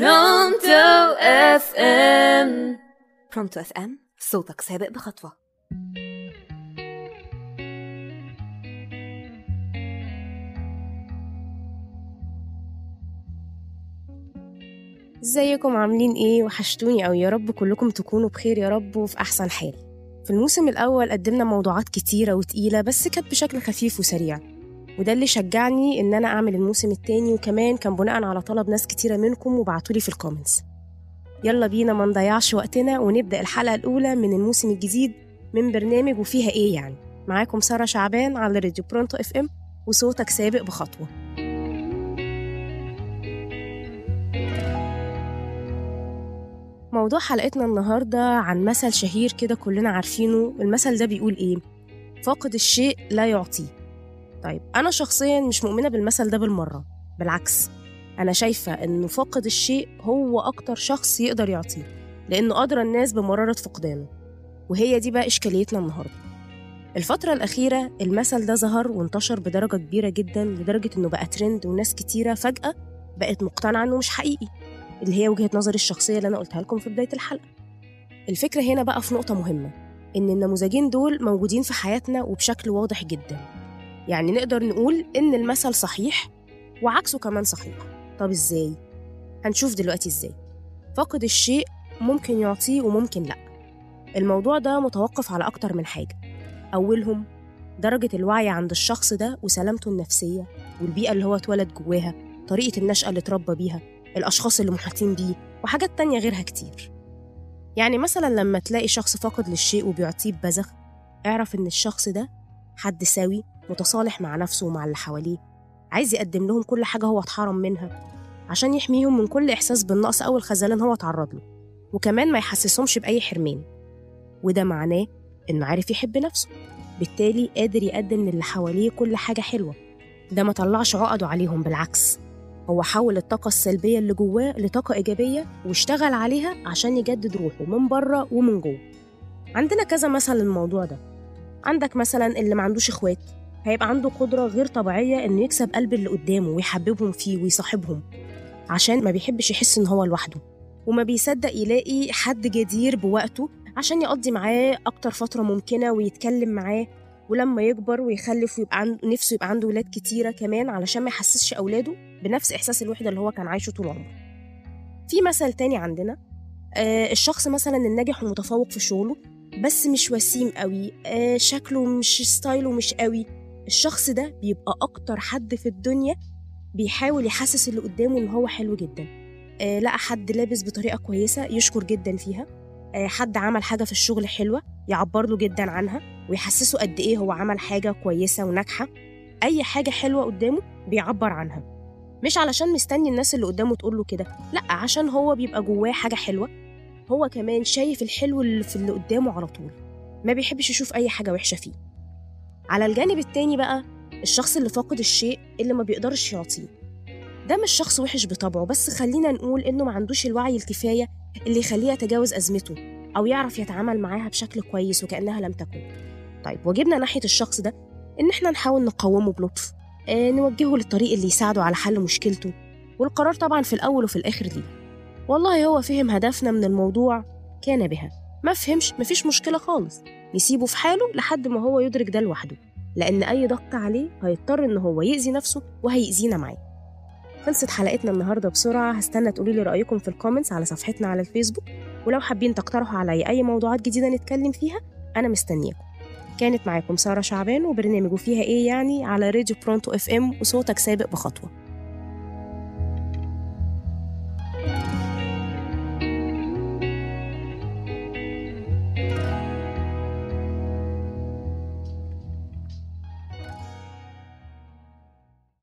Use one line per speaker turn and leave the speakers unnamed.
برونتو اف ام
برونتو اف ام صوتك سابق بخطوة.
ازيكم؟ عاملين إيه؟ وحشتوني أوي. يا رب كلكم تكونوا بخير يا رب وفي احسن حال. في الموسم الأول قدمنا موضوعات كتيرة وتقيلة بس كانت بشكل خفيف وسريع. وده اللي شجعني إن أنا أعمل الموسم التاني. وكمان كان بناء على طلب ناس كتيرة منكم وبعتولي في ال comments. يلا بينا ما نضيعش وقتنا ونبدأ الحلقة الأولى من الموسم الجديد من برنامج وفيها إيه يعني. معاكم سارة شعبان على راديو برونتو إف إم وصوتك سابق بخطوة. موضوع حلقتنا النهاردة عن مثل شهير كده كلنا عارفينه. المثل ده بيقول إيه؟ فاقد الشيء لا يعطيه طيب أنا شخصيا مش مؤمنة بالمثل ده بالمرة بالعكس أنا شايفة إنه فاقد الشيء هو أكتر شخص يقدر يعطيه لأنه أدرى الناس بمرارة فقدانه وهي دي بقى إشكاليتنا النهاردة. الفترة الأخيرة المثل ده ظهر وانتشر بدرجة كبيرة جدا لدرجة إنه بقى ترند وناس كتيرة فجأة بقت مقتنعة إنه مش حقيقي اللي هي وجهة نظري الشخصية اللي أنا قلتها لكم في بداية الحلقة. الفكرة هنا بقى في نقطة مهمة إن النموذجين دول موجودين في حياتنا وبشكل واضح جدا. يعني نقدر نقول إن المثل صحيح وعكسه كمان صحيح. طب إزاي؟ هنشوف دلوقتي إزاي. فاقد الشيء ممكن يعطيه وممكن لأ. الموضوع ده متوقف على أكتر من حاجة. أولهم درجة الوعي عند الشخص ده وسلامته النفسية والبيئة اللي هو اتولد جواها طريقة النشأة اللي اتربى بيها الأشخاص اللي محاطين بيه وحاجات تانية غيرها كتير. يعني مثلا لما تلاقي شخص فاقد للشيء وبيعطيه ببذخ اعرف إن الشخص ده حد سوي متصالح مع نفسه ومع اللي حواليه. عايز يقدم لهم كل حاجة هو اتحرم منها. عشان يحميهم من كل إحساس بالنقص أو الخذلان هو اتعرض له. وكمان ما يحسسهمش بأي حرمان. وده معناه إنه عارف يحب نفسه. بالتالي قادر يقدم للي حواليه كل حاجة حلوة. ده ما طلعش عقده عليهم بالعكس. هو حول الطاقة السلبية اللي جواه لطاقة إيجابية واشتغل عليها عشان يجدد روحه من بره ومن جوه. عندنا كذا مثل للموضوع ده. عندك مثلا اللي ما عندوش إخوات. هيبقى عنده قدرة غير طبيعية إنه يكسب قلب اللي قدامه ويحببهم فيه ويصاحبهم عشان ما بيحبش يحس إن هو لوحده وما بيصدق يلاقي حد جدير بوقته عشان يقضي معاه أكتر فترة ممكنة ويتكلم معاه ولما يكبر ويخلف ويبقى عنده نفسه يبقى عنده ولاد كتيرة كمان علشان ما يحسسش أولاده بنفس إحساس الوحدة اللي هو كان عايشه طول عمره. في مثل تاني عندنا آه الشخص مثلا الناجح ومتفوق في شغله بس مش وسيم قوي آه شكله مش ستايله مش قوي الشخص ده بيبقى أكتر حد في الدنيا بيحاول يحسس اللي قدامه إن هو حلو جدا. آه لقى حد لابس بطريقة كويسة يشكر جدا فيها. آه حد عمل حاجة في الشغل حلوة يعبر له جدا عنها ويحسسه قد إيه هو عمل حاجة كويسة وناجحة. أي حاجة حلوة قدامه بيعبر عنها. مش علشان مستني الناس اللي قدامه تقول له كده لأ عشان هو بيبقى جواه حاجة حلوة. هو كمان شايف الحلو اللي في اللي قدامه على طول. ما بيحبش يشوف أي حاجة وحشة فيه. على الجانب التاني بقى الشخص اللي فاقد الشيء اللي ما بيقدرش يعطيه. ده مش شخص وحش بطبعه بس خلينا نقول إنه ما عندوش الوعي الكفاية اللي يخليه يتجاوز أزمته أو يعرف يتعامل معاها بشكل كويس وكأنها لم تكن. طيب واجبنا ناحية الشخص ده إن إحنا نحاول نقومه بلطف آه نوجهه للطريق اللي يساعده على حل مشكلته والقرار طبعا في الأول وفي الآخر ليه. والله هو فهم هدفنا من الموضوع كان بها. ما فهمش مفيش مشكلة خالص. نسيبه في حاله لحد ما هو يدرك ده لوحده لأن أي ضغط عليه هيضطر إن هو يأذي نفسه وهيأذينا معاه. خلصت حلقتنا النهارده بسرعة هستنى تقولي لي رأيكم في الكومنتس على صفحتنا على الفيسبوك ولو حابين تقترحوا عليا أي موضوعات جديدة نتكلم فيها أنا مستنياكم. كانت معاكم سارة شعبان وبرنامج فيها إيه يعني؟ على راديو برونتو إف إم وصوتك سابق بخطوة.